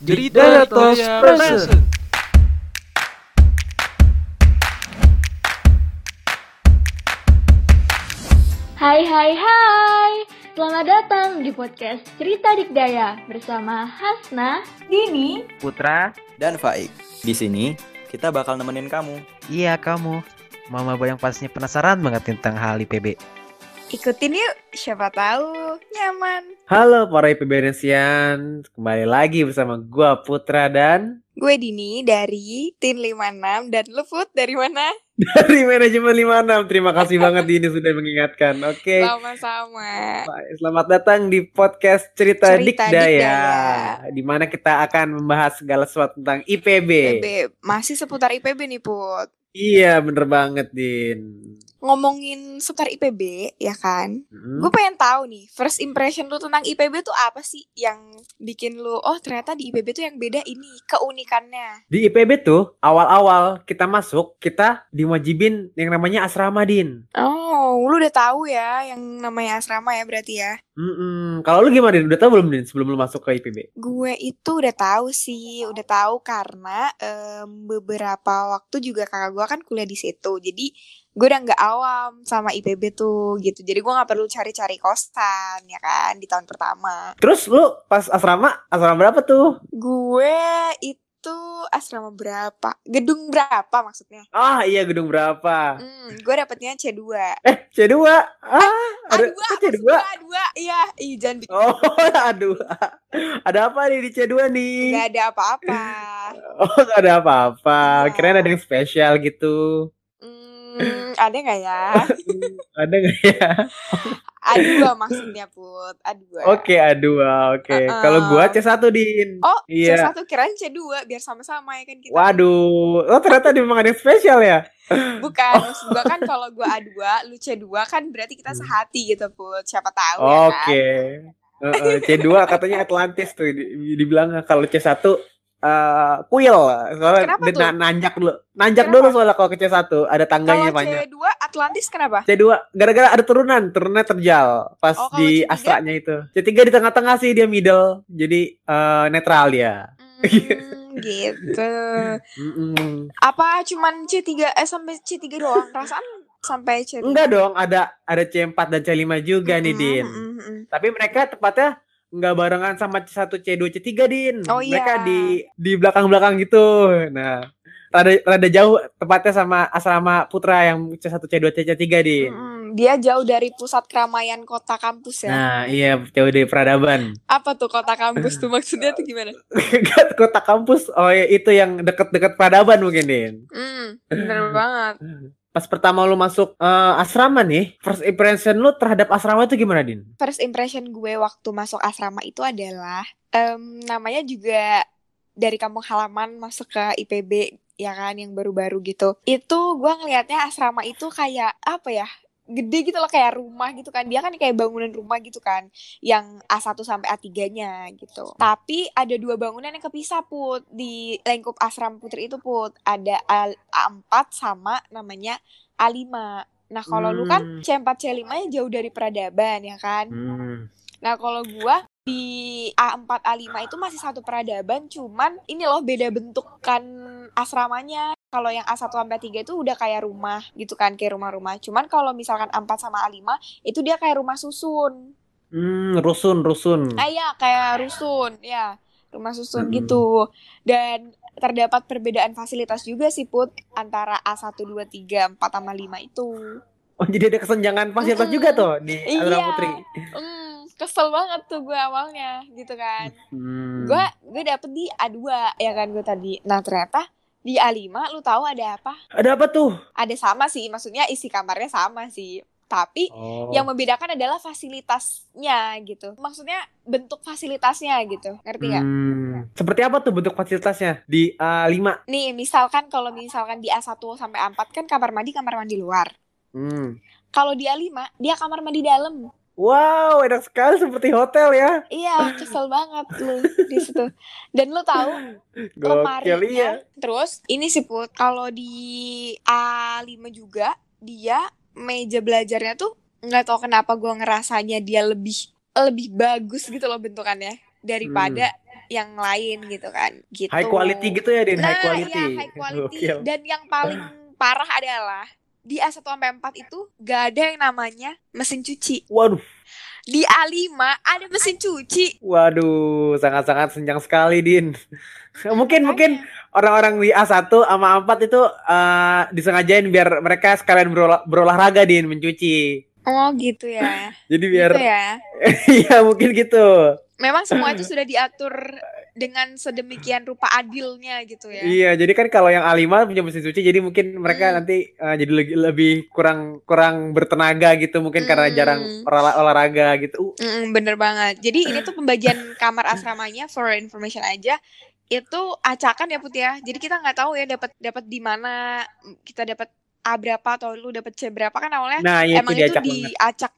Cerita Tos Present. Hai hai hai Selamat datang di podcast Cerita Dikdaya Bersama Hasna Dini, Putra, dan Faik. Di sini kita bakal nemenin kamu. iya kamu. Mama yang pastinya penasaran banget tentang hal IPB. Ikutin yuk. Siapa tahu nyaman. Halo para IPBNsian, kembali lagi bersama gua Putra dan Gue Dini dari Tin 56 dan lu Put dari mana? dari manajemen 56. Terima kasih banget Dini sudah mengingatkan. Oke. Sama-sama. Selamat datang di podcast Cerita, Cerita Dikdaya, Dikdaya. di mana kita akan membahas segala sesuatu tentang IPB. IPB. Masih seputar IPB nih Put. Iya, bener banget, Din. Ngomongin seputar IPB ya kan? Hmm. Gue pengen tahu nih, first impression lu tentang IPB tuh apa sih yang bikin lu, oh ternyata di IPB tuh yang beda ini, keunikannya. Di IPB tuh awal-awal kita masuk, kita diwajibin yang namanya asrama, Din. Oh, lu udah tahu ya yang namanya asrama ya berarti ya? Mm-mm. Kalau lu gimana, Din? Udah tahu belum, Din, sebelum lu masuk ke IPB? Gue itu udah tahu sih, udah tahu karena em, beberapa waktu juga kakak gue kan kuliah di situ. Jadi gue udah nggak awam sama IPB tuh gitu. Jadi gue nggak perlu cari-cari kosan ya kan di tahun pertama. Terus lu pas asrama, asrama berapa tuh? Gue itu asrama berapa? Gedung berapa maksudnya? Ah iya gedung berapa? Hmm, gue dapetnya C2. Eh C2 Ah ada A2, kok maksud C2 gue A2. Iya, ih jangan bikin Oh aduh Ada apa nih di C2 nih? nggak ada apa-apa. Oh gak ada apa-apa Iya. Kirain ada yang spesial gitu Hmm, ada nggak ya? Ada gak ya? A2 maksudnya Put, A2. Oke A2 Oke Uh-uh. Kalau gua C1 Din Oh, Iya C1 kirain C2 biar sama-sama ya kan kita. Waduh Oh ternyata memang ada yang spesial ya Bukan, maksud gua kan kalau gua A2, lu C2 kan berarti kita sehati gitu, Put. Siapa tahu ya Hmm. Oke kan. Heeh, C2 katanya Atlantis tuh di- Dibilang kalau C1 eh kuil soalnya Kenapa tuh? na- nanjak dulu nanjak Kenapa? dulu soalnya kalau ke C1 ada Kalau tangganya banyak C2 Atlantis kenapa? C2 gara-gara ada turunan, turunnya terjal pas Oh, kalau di C3? astranya itu. C3 di tengah-tengah sih dia middle. Jadi eh, netral dia. Hmm, gitu. Mm-mm. Apa cuman C3 eh sampai C3 doang? Perasaan sampai C3. Enggak dong, ada ada C4 dan C5 juga nih, Mm-mm, Din. mm-mm. Tapi mereka tepatnya nggak barengan sama C1, C2, C3, Din. Oh, Mereka iya. di di belakang-belakang gitu. Nah, rada rada jauh tepatnya sama asrama Putra yang C1, C2, C3, Din. Mm-mm. Dia jauh dari pusat keramaian kota kampus ya. Nah, iya jauh dari peradaban. Apa tuh kota kampus tuh maksudnya tuh gimana? Kota kampus, oh ya, itu yang deket-deket peradaban mungkin, Din. Hmm, bener banget. pas pertama lu masuk eh, asrama nih, first impression lu terhadap asrama itu gimana, Din? first impression gue waktu masuk asrama itu adalah em, namanya juga dari kampung halaman masuk ke IPB ya kan yang baru-baru gitu. Itu gue ngelihatnya asrama itu kayak apa ya? Gede gitu loh kayak rumah gitu kan. Dia kan kayak bangunan rumah gitu kan yang A1 sampai A3-nya gitu. Tapi ada dua bangunan yang kepisah put di lingkup asrama putri itu put. Ada A- A4 sama namanya A5. Nah, kalau lu kan Hmm. C4 C5 nya jauh dari peradaban ya kan. Hmm. Nah, kalau gua di A4 A5 itu masih satu peradaban, cuman ini loh beda bentukan asramanya. Kalau yang A1 sampai 3 itu udah kayak rumah gitu kan, kayak rumah-rumah. Cuman kalau misalkan A4 sama A5 itu dia kayak rumah susun. Hmm, rusun, rusun. Ah iya, kayak rusun, ya. Rumah susun Mm-mm. gitu. Dan terdapat perbedaan fasilitas juga sih Put antara A1 2 3 4 sama 5 itu. Oh, jadi ada kesenjangan fasilitas Mm-mm. juga tuh di Iya. asrama putri. Hmm, kesel banget tuh gue awalnya gitu kan. Hmm. gue gue dapet di A2 ya kan gue tadi nah ternyata di A5 lu tahu ada apa Ada apa tuh? ada sama sih maksudnya isi kamarnya sama sih tapi Oh. yang membedakan adalah fasilitasnya gitu maksudnya bentuk fasilitasnya gitu ngerti nggak Hmm. Seperti apa tuh bentuk fasilitasnya di A5? nih misalkan kalau misalkan di A1 sampai A4 kan kamar mandi kamar mandi luar Hmm. kalau di A5 dia kamar mandi dalam Wow, enak sekali seperti hotel ya. iya kesel banget lu di situ dan lu tahu lemarinya iya. terus ini sih put kalau di A5 juga dia meja belajarnya tuh nggak tahu kenapa gua ngerasanya dia lebih lebih bagus gitu loh bentukannya daripada yang lain gitu kan gitu High quality gitu ya, Din. nah high quality. iya high quality Gokil. dan yang paling parah adalah di A1 sampai 4 itu gak ada yang namanya mesin cuci Waduh, di A5 ada mesin cuci waduh, sangat-sangat senjang sekali, Din. mungkin mungkin orang-orang di A1 sama A4 itu eh, disengajain biar mereka sekalian berolah- berolahraga, Din, mencuci. oh gitu ya Jadi biar gitu ya iya mungkin gitu. memang semua itu sudah diatur dengan sedemikian rupa adilnya gitu ya Iya, jadi kan kalau yang A5 punya mesin cuci, jadi mungkin mereka Hmm. nanti eh, jadi lebih, lebih kurang kurang bertenaga gitu, mungkin karena Hmm. jarang olah- olahraga gitu. Uh, Mm, bener banget. Jadi ini tuh pembagian kamar asramanya for information aja itu acakan ya Put ya. Jadi kita nggak tahu ya dapat dapat di mana kita dapat A berapa atau lu dapat C berapa kan awalnya Nah, ya emang itu itu diacak banget.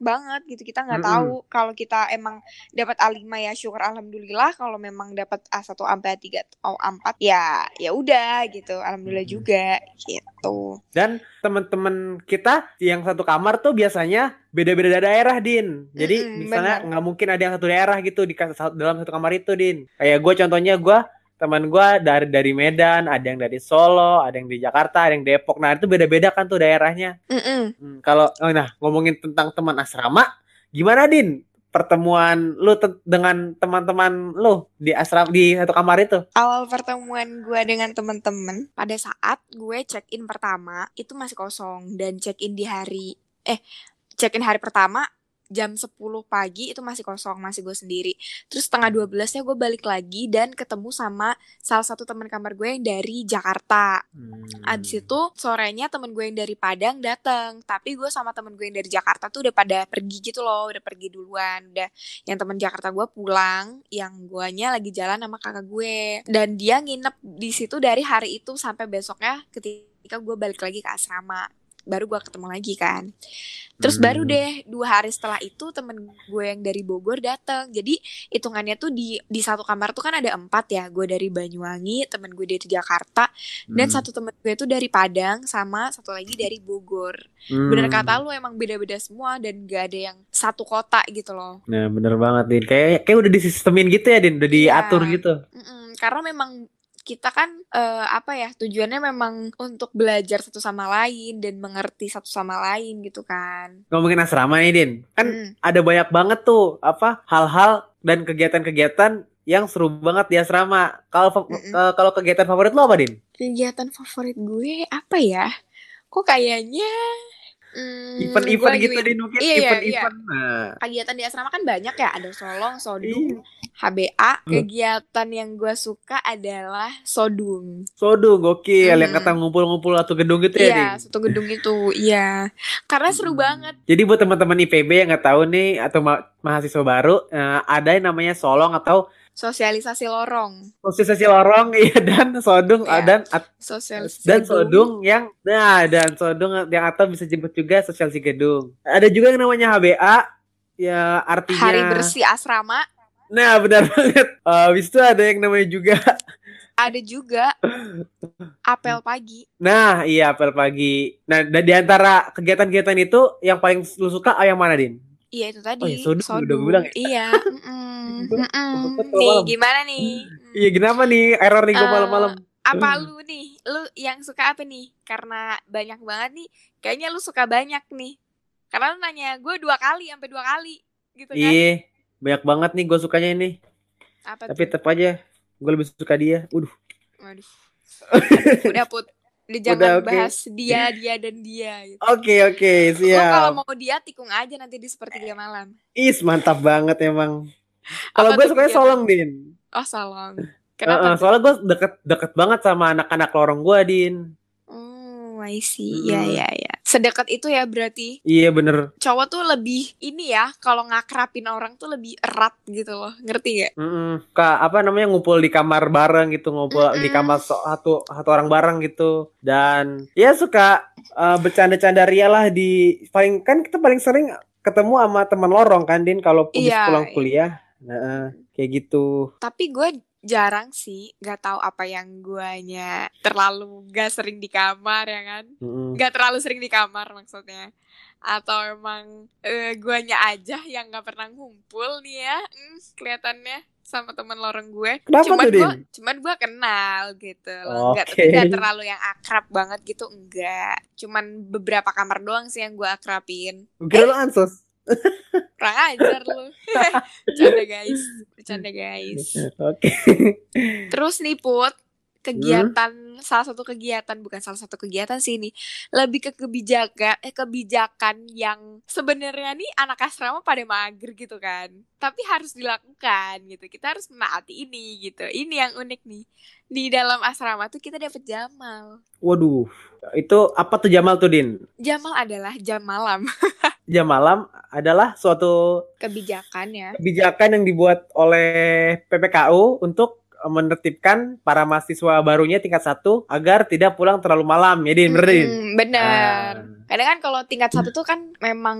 banget gitu. Kita nggak Mm-mm. tahu kalau kita emang dapat A5 ya syukur alhamdulillah. Kalau memang dapat A1 sampai A3 atau A4 ya ya udah gitu. Alhamdulillah Mm-mm. juga gitu. Dan teman-teman kita yang satu kamar tuh biasanya beda-beda daerah, Din. Jadi Mm-mm, misalnya benar. nggak mungkin ada yang satu daerah gitu di dalam satu kamar itu, Din. Kayak gue contohnya gue teman gue dari dari Medan, ada yang dari Solo, ada yang di Jakarta, ada yang Depok. Nah itu beda-beda kan tuh daerahnya. Mm-mm. Hmm, kalau oh, nah ngomongin tentang teman asrama, gimana Din? Pertemuan lu te- dengan teman-teman lu di asrama di satu kamar itu? awal pertemuan gue dengan temen-temen pada saat gue check in pertama itu masih kosong dan check in di hari eh check in hari pertama jam 10 pagi itu masih kosong masih gue sendiri. Terus setengah 12 nya gue balik lagi dan ketemu sama salah satu teman kamar gue yang dari Jakarta. Hmm. Abis itu sorenya temen gue yang dari Padang datang, tapi gue sama temen gue yang dari Jakarta tuh udah pada pergi gitu loh, udah pergi duluan, udah yang temen Jakarta gue pulang, yang guanya lagi jalan sama kakak gue, dan dia nginep di situ dari hari itu sampai besoknya ketika gue balik lagi ke asrama, baru gue ketemu lagi kan. Terus Hmm. baru deh dua hari setelah itu temen gue yang dari Bogor datang, jadi hitungannya tuh di di satu kamar tuh kan ada empat ya, gue dari Banyuwangi, temen gue dari Jakarta dan Hmm. satu temen gue itu dari Padang sama satu lagi dari Bogor. Hmm. Bener kata lu emang beda-beda semua dan gak ada yang satu kota gitu loh. Nah, bener banget Din. Kayak kayak udah disistemin gitu ya Din, udah Iya. diatur gitu. Mm-mm, karena memang kita kan eh, apa ya tujuannya memang untuk belajar satu sama lain dan mengerti satu sama lain gitu kan. Ngomongin asrama nih Din. Kan Mm. ada banyak banget tuh apa hal-hal dan kegiatan-kegiatan yang seru banget di asrama. Kalau Mm-mm. eh, kalau kegiatan favorit lo apa Din? Kegiatan favorit gue apa ya? Kok kayaknya hmm, Event-event gitu Din mungkin Iya, iya, event-event. Nah, kegiatan di asrama kan banyak ya ada solong, Iya. Sodung, HBA. Kegiatan yang gue suka adalah sodung. Sodu gokil yang Hmm. kata ngumpul-ngumpul atau gedung gitu ya. Iya, satu gedung itu, iya. Karena seru Hmm. banget. Jadi buat teman-teman IPB yang nggak tahu nih atau ma- mahasiswa baru eh, ada yang namanya solong atau Sosialisasi lorong, posisi lorong iya dan sodung Iya. dan sosialisasi dan gedung. sodung yang nah dan sodung yang atau bisa disebut juga sosialisasi gedung. Ada juga yang namanya HBA ya artinya Hari bersih asrama. Nah, benar banget. Eh, Habis itu ada yang namanya juga Ada juga apel pagi. Nah, iya apel pagi. Nah, dan di antara kegiatan-kegiatan itu yang paling lu suka ah, yang mana, Din? Iya itu tadi. Oh, ya, sodung, udah sodung. gue bilang ya? Iya. mm-mm, mm-mm. Betul, Nih gimana nih? Mm. Iya, kenapa nih error nih gue Eh, malam-malam? Apa lu nih? Lu yang suka apa nih? Karena banyak banget nih. Kayaknya lu suka banyak nih. Karena lu nanya gue dua kali sampai dua kali gitu kan? Iya, banyak banget nih gue sukanya ini. Apa Tapi tetap aja gue lebih suka dia. Waduh. Waduh. Udah put. Udah jangan Udah, oke. bahas dia, dia dan dia gitu. Oke, oke, Lu kalau siap. mau dia tikung aja nanti di sepertiga malam. Is mantap banget emang. Kalau gue sukanya solong, Din. Oh salong. Heeh, Kenapa? tuh? soalnya gue deket deket banget sama anak-anak lorong gue, Din. I see. Iya, Mm-mm. iya, iya. Sedekat itu ya berarti. Iya bener. Cowok tuh lebih ini ya, kalau ngakrapin orang tuh lebih erat gitu loh. Ngerti gak? Mm-mm. Kak, apa namanya ngumpul di kamar bareng gitu, ngumpul di Mm-mm. kamar so- satu satu orang bareng gitu. Dan ya suka eh, bercanda-canda ria lah di paling kan kita paling sering ketemu sama teman lorong kan Din kalau Iya, pulang iya. kuliah. Nah, kayak gitu. Tapi gue jarang sih, gak tahu apa yang guanya terlalu gak sering di kamar ya kan? Mm-mm. Gak terlalu sering di kamar maksudnya. Atau emang eh, guanya aja yang gak pernah ngumpul nih ya, hmm, kelihatannya. sama teman lorong gue. Kenapa cuman gue, cuman gue kenal gitu loh. Oke. tapi enggak terlalu yang akrab banget gitu, enggak. Cuman beberapa kamar doang sih yang gue akrabin. Kira lu ansos. Kurang ajar lu. Bercanda guys, bercanda guys. Oke. Terus nih Put, kegiatan salah satu kegiatan bukan salah satu kegiatan sih ini lebih ke kebijakan eh kebijakan yang sebenarnya nih anak asrama pada mager gitu kan tapi harus dilakukan gitu kita harus menaati ini gitu ini yang unik nih di dalam asrama tuh kita dapat jamal Waduh. Itu apa tuh Jamal tuh, Din? jamal adalah jam malam Jam malam adalah suatu kebijakan ya kebijakan yang dibuat oleh PPKU untuk menertibkan para mahasiswa barunya tingkat satu agar tidak pulang terlalu malam ya Din, bener Din? Mm, bener Ah. kadang kan kalau tingkat satu tuh kan memang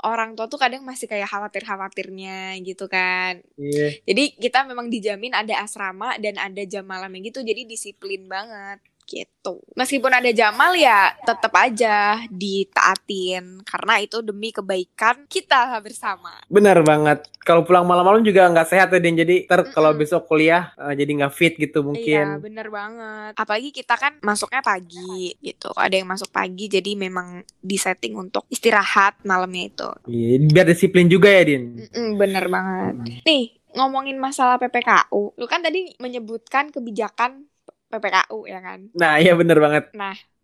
orang tua tuh kadang masih kayak khawatir khawatirnya gitu kan Iya. Jadi kita memang dijamin ada asrama dan ada jam malamnya gitu. Jadi disiplin banget gitu. Meskipun ada jamal ya tetap aja ditaatin karena itu demi kebaikan kita bersama. Bener banget. Kalau pulang malam-malam juga nggak sehat ya Din. Jadi ntar kalau besok kuliah eh, jadi nggak fit gitu Iya, mungkin. bener banget. Apalagi kita kan masuknya pagi gitu. Ada yang masuk pagi jadi memang disetting untuk istirahat malamnya itu. Iya, biar disiplin juga ya Din. Mm-mm, bener banget. Nih, ngomongin masalah PPKU. Lu kan tadi menyebutkan kebijakan PPKU ya kan? Nah iya bener banget.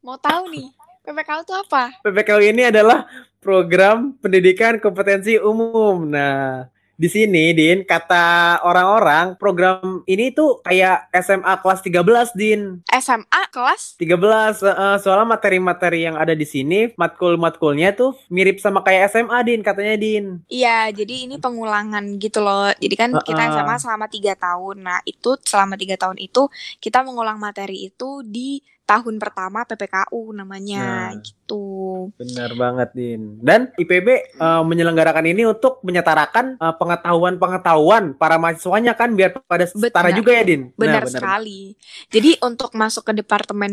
Mau tahu nih, PPKU itu apa? PPKU ini adalah program pendidikan kompetensi umum. Nah, di sini Din, kata orang-orang program ini tuh kayak SMA kelas 13 Din. SMA kelas 13 eh, soalnya materi-materi yang ada di sini matkul-matkulnya tuh mirip sama kayak SMA Din katanya Din. Iya, jadi ini pengulangan gitu loh. Jadi kan kita Uh-uh. SMA selama tiga tahun. Nah, itu selama tiga tahun itu kita mengulang materi itu di tahun pertama PPKU namanya Nah. gitu. Benar banget Din. Dan IPB eh, menyelenggarakan ini untuk menyetarakan eh, pengetahuan-pengetahuan para mahasiswanya kan biar pada setara Benar. juga ya Din. Benar Nah, sekali. Jadi untuk masuk ke departemen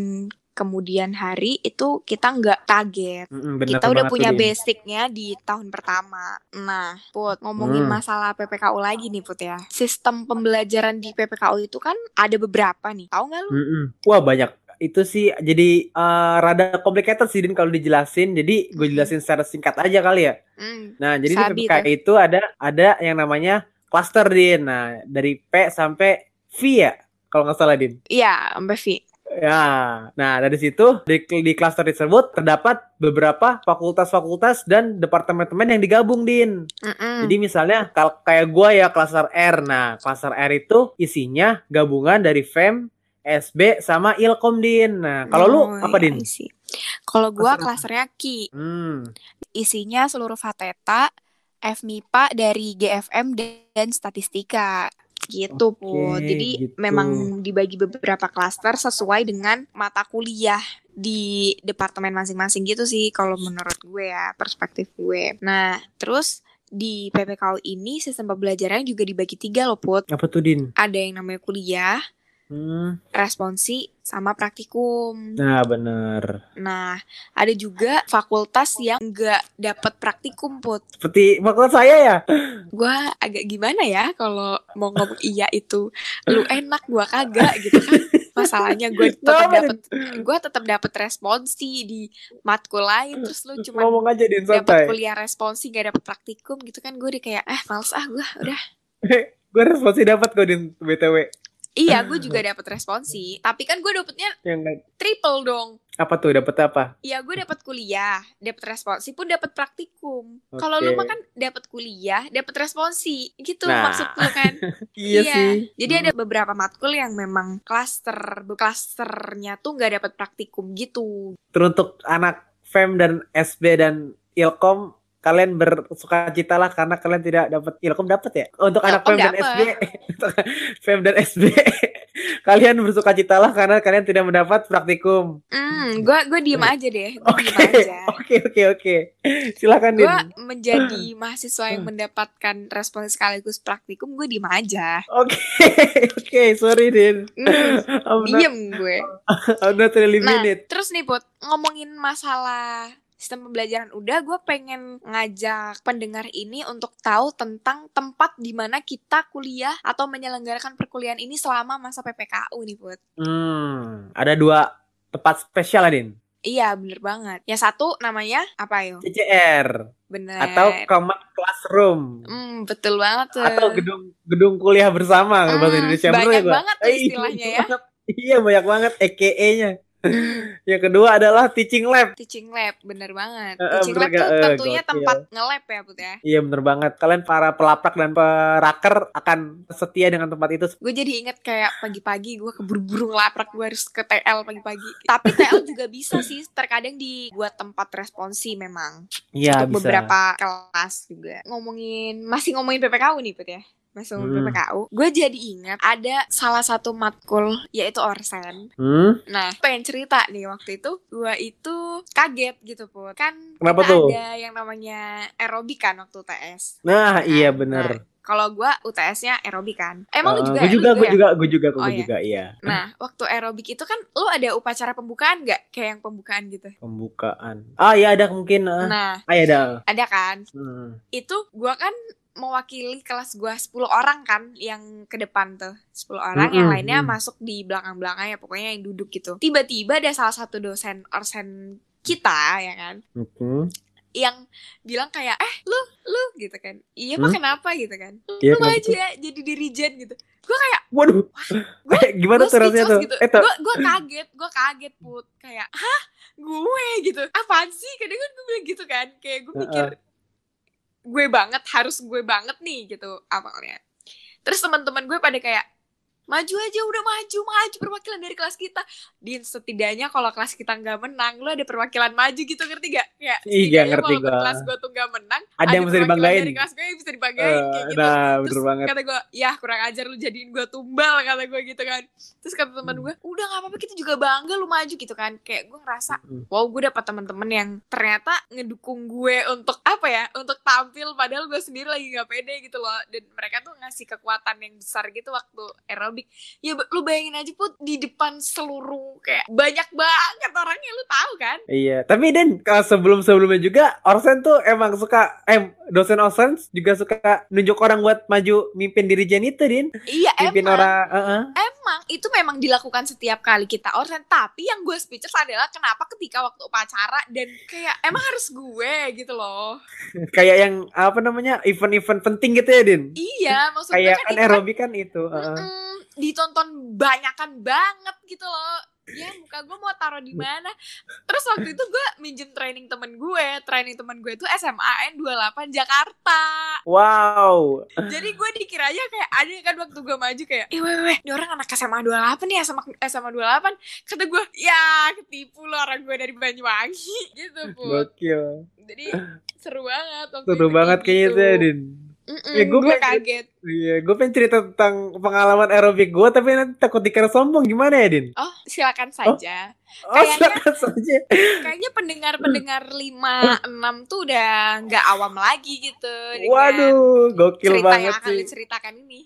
kemudian hari itu kita nggak kaget. Mm-mm, benar kita udah punya basicnya di tahun pertama. Nah, Put, ngomongin Hmm. masalah PPKU lagi nih, Put ya. Sistem pembelajaran di PPKU itu kan ada beberapa nih. Tahu nggak lu? Mm-mm. Wah banyak itu sih jadi eh, rada complicated sih Din kalau dijelasin. Jadi gue Mm-mm. jelasin secara singkat aja kali ya. Hmm. Nah, jadi di PPK itu ada ada yang namanya cluster Din. Nah, dari P sampai V ya kalau nggak salah Din. Iya, Mbak Vi. Ya, nah dari situ di, di cluster tersebut terdapat beberapa fakultas-fakultas dan departemen-departemen yang digabung, Din. Mm-mm. Jadi misalnya kalau kayak gua ya cluster R. Nah, cluster R itu isinya gabungan dari FEM, SB sama Ilkom, Din. Nah, kalau lu Oh, apa, iya, Din? I see. Kalau gua klasernya Ki. Hmm, Isinya seluruh Fateta, FMIPA dari GFM dan statistika. Gitu, Put. Oke, Jadi gitu. memang dibagi beberapa klaster sesuai dengan mata kuliah di departemen masing-masing gitu sih kalau menurut gue ya, perspektif gue. Nah, terus di PPKU ini sistem pembelajarannya juga dibagi tiga loh, Put. apa tuh, Din? Ada yang namanya kuliah, Hmm, responsi, sama praktikum. nah bener. Nah, ada juga fakultas yang nggak dapat praktikum, Put. Seperti fakultas saya ya. Gua agak gimana ya kalau mau ngomong iya itu lu enak gua kagak gitu kan. Masalahnya gue tetap dapat gua tetap dapat responsi di matkul lain terus lu cuma Ngomong aja, Din, dapat kuliah responsi gak dapat praktikum gitu kan gue udah kayak eh males ah gua udah gue responsi dapat kok, Din, BTW. Iya gue juga dapat responsi tapi kan gue dapetnya Yang triple dong apa tuh? Dapat apa? Iya, gue dapat kuliah, dapat responsi pun dapat praktikum. Kalau Oke. lu mah kan dapat kuliah, dapat responsi, gitu Nah. maksud lu kan? Iya, sih. Jadi ada beberapa matkul yang memang klaster, klasternya tuh nggak dapat praktikum gitu. teruntuk anak FEM dan SB dan Ilkom kalian bersuka cita lah karena kalian tidak dapat Ilkom dapat ya? Untuk anak Ilkom FEM dan. SB FEM dan SB kalian bersuka cita lah karena kalian tidak mendapat praktikum. Hmm, gue gue diem aja deh, oke oke oke oke. Silakan Din. Gue menjadi mahasiswa yang mendapatkan responsi sekaligus praktikum, gue diem aja. oke oke sorry Din. Hmm, not, diem gue. I'm not really Nah, terus nih Put, ngomongin masalah sistem pembelajaran udah, gue pengen ngajak pendengar ini untuk tahu tentang tempat di mana kita kuliah atau menyelenggarakan perkuliahan ini selama masa PPKU nih, Put. Hmm, ada dua tempat spesial Adin. Iya, bener banget. Yang satu namanya apa yo? CCR Bener. atau common classroom Hmm, betul banget tuh. atau gedung gedung kuliah bersama Hmm, bahasa Indonesia bener banyak ya, gua? banget tuh Eh, istilahnya ya. banget. Iya banyak banget EKE-nya. Yang kedua adalah teaching lab. Teaching lab, bener banget. Eh, Teaching bener lab tuh gak? Eh, tentunya gokil. tempat nge-lab ya, Put ya. Iya bener banget. Kalian para pelaprak dan peraker akan setia dengan tempat itu. Gue jadi inget kayak pagi-pagi gue keburu-buru ngelaprak gue harus ke TL pagi-pagi. Tapi TL juga bisa sih terkadang dibuat tempat responsi memang. Iya bisa. beberapa kelas juga. Ngomongin masih ngomongin PPKU nih, Put ya. Ngomongin Hmm. PPKU. Gue jadi ingat ada salah satu matkul yaitu Orsen. Hmm? Nah, pengen cerita nih waktu itu gue itu kaget gitu put. Kan Kenapa tuh? ada yang namanya aerobik kan waktu UTS. Nah, iya Nah, bener. Kalau gue UTS-nya aerobik kan. Emang lu Uh, juga? gue ya? Juga, gue ya? juga, gue juga, Oh, gue iya. juga, iya. Nah, waktu aerobik itu kan lu ada upacara pembukaan gak? Kayak yang pembukaan gitu. Pembukaan. Ah, iya ada mungkin. ah. Nah, Ah, iya ada. ada kan? Hmm. Itu gua kan mewakili kelas gua 10 orang kan yang ke depan tuh. 10 orang yang Mm-mm, lainnya mm. masuk di belakang-belakangnya pokoknya yang duduk gitu. Tiba-tiba ada salah satu dosen orsen kita ya kan? Hmm. yang bilang kayak eh lu lu gitu kan. Iya pak Hmm? kenapa? gitu kan. Iya, lu maju tuh? ya jadi dirijen gitu. Gue kayak Waduh. Gua- Eh, gimana gue tuh rasanya tuh? gitu. Eh, tuh. gue gue kaget gue kaget put. Kayak hah? Gue? gitu. Apaan sih? Kadang kan gue bilang gitu kan. Kayak gue mikir gue banget harus gue banget nih gitu awalnya. Terus teman-teman gue pada kayak maju aja udah maju maju perwakilan dari kelas kita. Din setidaknya kalau kelas kita nggak menang lu ada perwakilan maju gitu ngerti gak gak setidaknya ngerti gua. kelas gue tuh nggak menang Ada yang bisa dibanggain. dari kelas gue yang bisa dibanggain Eh, kayak gitu nah, terus bener banget. kata gue ya kurang ajar lu jadiin gue tumbal kata gue gitu kan terus kata teman Hmm. gue udah nggak apa-apa kita juga bangga lu maju gitu kan kayak gue ngerasa Hmm. wow gue dapat teman-teman yang ternyata ngedukung gue untuk apa ya untuk tampil padahal gue sendiri lagi nggak pede gitu loh dan mereka tuh ngasih kekuatan yang besar gitu waktu aerobik ya lu bayangin aja put di depan seluruh kayak banyak banget orangnya lu tahu kan Iya, tapi Den kalau sebelum-sebelumnya juga Orsen tuh emang suka eh dosen Orsen juga suka nunjuk orang buat maju mimpin dirijen itu, Din. iya Mimpin emang orang, heeh. Emang itu memang dilakukan setiap kali kita orsen tapi yang gue speechless adalah kenapa ketika waktu upacara dan kayak emang harus gue gitu loh kayak yang apa namanya event-event penting gitu ya, Din. iya maksud gue Kayak kan kan itu kan aerobik kan itu. heeh. mm-mm, ditonton banyakan banget gitu loh ya muka gue mau taruh di mana terus waktu itu gue minjem training temen gue training temen gue itu SMAN 28 Jakarta Wow. jadi gue dikiranya kayak ada kan waktu gue maju kayak eh weh weh ini orang anak SMA 28 nih SMA SMA 28 kata gue ya ketipu lo orang gue dari Banyuwangi gitu pun Gokil. jadi seru banget waktu Seru itu banget kayak kayaknya gitu. tuh ya, Din. Mm-mm, Ya, gue gue kaget Iya, gue pengen cerita tentang pengalaman aerobik gue, tapi nanti takut dikira sombong gimana ya, Din? oh silakan saja Oh, Kayaknya- silakan saja. kayaknya pendengar-pendengar 5 6 tuh udah nggak awam lagi gitu Waduh, gokil cerita banget yang akan sih. diceritakan ini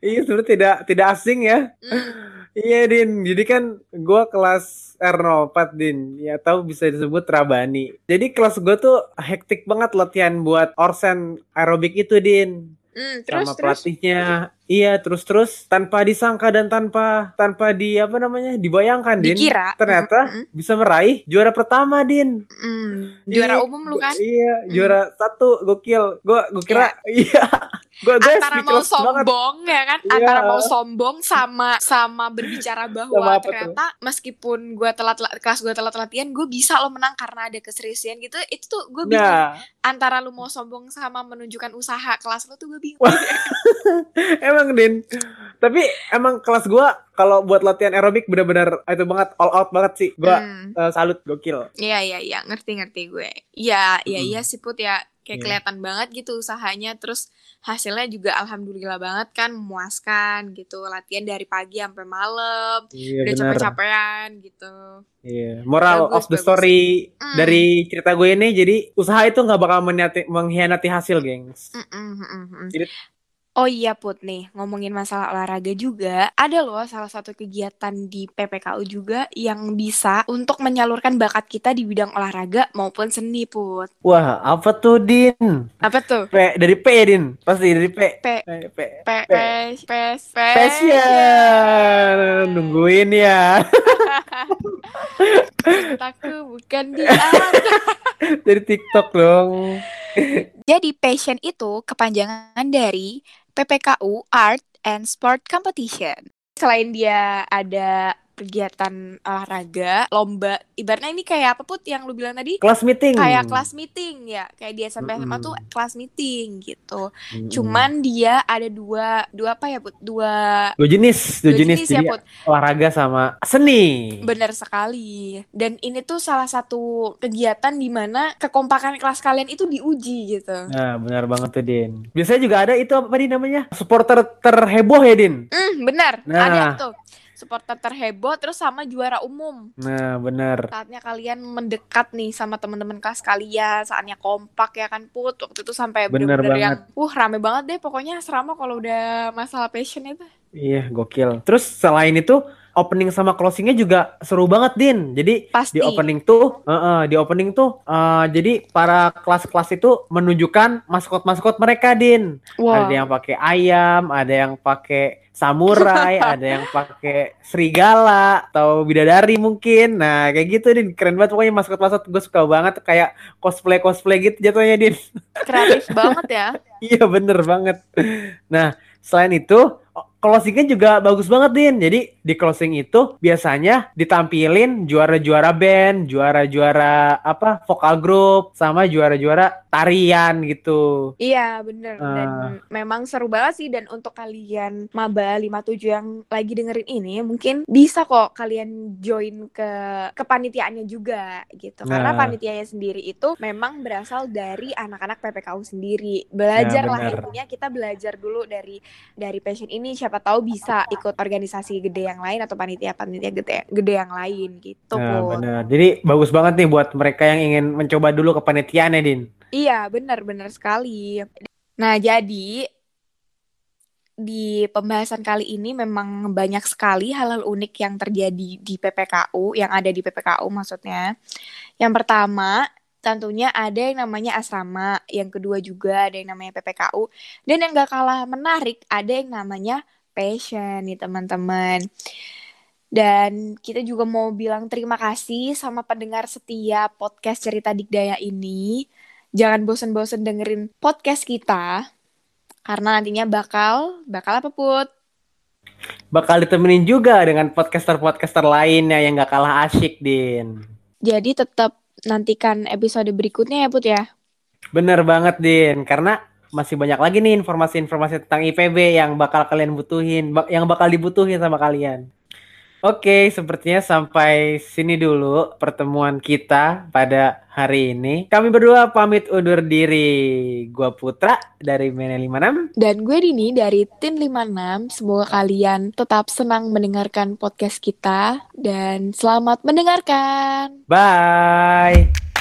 Iya, sebenarnya tidak tidak asing ya. Mm. Iya, Din. Jadi kan gue kelas R04, Din. Ya tahu bisa disebut Rabani. Jadi kelas gue tuh hektik banget latihan buat Orsen aerobik itu, Din. Mm, terus sama terus pelatihnya. Iya, terus-terus tanpa disangka dan tanpa tanpa di apa namanya? dibayangkan, Din. dikira Ternyata Mm, bisa meraih juara pertama, Din. mm, mm. juara Iya, umum lu kan Iya, juara satu gokil. Gua gua kira iya. Gua gue antara mau speechless banget. sombong ya kan Iya. antara mau sombong sama sama berbicara Sama bahwa tuh? ternyata meskipun gue telat kelas gue telat latihan gue bisa lo menang karena ada keseriusan gitu itu tuh gue bingung Nah, antara lu mau sombong sama menunjukkan usaha kelas lo tuh gue bingung emang Din. Tapi emang kelas gua kalau buat latihan aerobik benar-benar itu banget all out banget sih. Gua Hmm. eh, salut gokil. Iya iya iya ngerti ngerti gue. Iya iya Mm. iya sih put ya kayak Iya. kelihatan banget gitu usahanya terus hasilnya juga alhamdulillah banget kan memuaskan gitu latihan dari pagi sampai malam Iya udah capek-capean gitu. Iya. Moral Bagus, of the bagus. story Mm. dari cerita gue ini jadi usaha itu nggak bakal mengkhianati hasil, gengs. Mm-mm, mm-mm, mm. Jadi- Oh iya Put nih, ngomongin masalah olahraga juga, ada loh salah satu kegiatan di PPKU juga yang bisa untuk menyalurkan bakat kita di bidang olahraga maupun seni Put. Wah, apa tuh, Din? Apa tuh? P, dari P ya, Din? Pasti dari P. P. P, P. P, P, P, P, Passion. Nungguin ya. Aku bukan dia. dari TikTok dong. Jadi passion itu kepanjangan dari PPKU Art and Sport Competition. Selain dia ada kegiatan olahraga, lomba, ibaratnya ini kayak apa put yang lu bilang tadi? Kelas meeting. Kayak kelas meeting ya, kayak di SMP SMA Mm-mm. tuh kelas meeting gitu. Mm-mm. Cuman dia ada dua, dua apa ya put? Dua, dua jenis, dua, dua jenis, ya Jadi put. olahraga sama seni. Bener sekali. Dan ini tuh salah satu kegiatan di mana kekompakan kelas kalian itu diuji gitu. Nah, benar banget tuh, Din. Biasanya juga ada itu apa nih namanya? Supporter terheboh ya, Din? Hmm, benar. Nah. Ada tuh. Supporter terheboh terus sama juara umum. Nah, benar. Saatnya kalian mendekat nih sama teman-teman kelas kalian, saatnya kompak ya kan Put. Waktu itu sampai Bener bener-bener yang banget. uh rame banget deh pokoknya asrama kalau udah masalah passion itu. Iya, gokil. Terus selain itu, opening sama closingnya juga seru banget, Din. Jadi Pasti. di opening tuh, eh, eh, di opening tuh, eh, jadi para kelas-kelas itu menunjukkan maskot-maskot mereka, Din. Wah. Ada yang pakai ayam, ada yang pakai samurai, ada yang pakai serigala atau bidadari mungkin. Nah, kayak gitu, Din. Keren banget pokoknya maskot-maskot gue suka banget kayak cosplay-cosplay gitu jatuhnya, Din. kreatif banget ya. Iya bener banget. Nah selain itu closingnya juga bagus banget Din. Jadi di closing itu biasanya ditampilin juara-juara band, juara-juara apa vokal grup, sama juara-juara tarian gitu. Iya bener dan Ah. memang seru banget sih dan untuk kalian maba 57 yang lagi dengerin ini mungkin bisa kok kalian join ke kepanitiaannya juga gitu karena Nah. panitianya sendiri itu memang berasal dari anak-anak PPKU sendiri belajar lah Nah, bener. intinya kita belajar dulu dari dari passion ini siapa tahu bisa ikut organisasi gede yang lain atau panitia-panitia gede gede yang lain gitu Nah, Put. bener. Jadi bagus banget nih buat mereka yang ingin mencoba dulu kepanitiaan ya Din. Iya, benar-benar sekali. Nah, jadi di pembahasan kali ini memang banyak sekali hal-hal unik yang terjadi di PPKU, yang ada di PPKU maksudnya. Yang pertama, tentunya ada yang namanya asrama, yang kedua juga ada yang namanya PPKU, dan yang gak kalah menarik ada yang namanya passion nih teman-teman. Dan kita juga mau bilang terima kasih sama pendengar setia podcast Cerita Dikdaya ini jangan bosen-bosen dengerin podcast kita karena nantinya bakal bakal apa put Bakal ditemenin juga dengan podcaster-podcaster lainnya yang gak kalah asyik Din. jadi tetap nantikan episode berikutnya ya put ya Bener banget Din, karena masih banyak lagi nih informasi-informasi tentang IPB yang bakal kalian butuhin, yang bakal dibutuhin sama kalian. Oke, sepertinya sampai sini dulu pertemuan kita pada hari ini. Kami berdua pamit undur diri. Gua Putra dari Mene 56. dan gue Dini dari Tin 56 semoga kalian tetap senang mendengarkan podcast kita dan selamat mendengarkan Bye.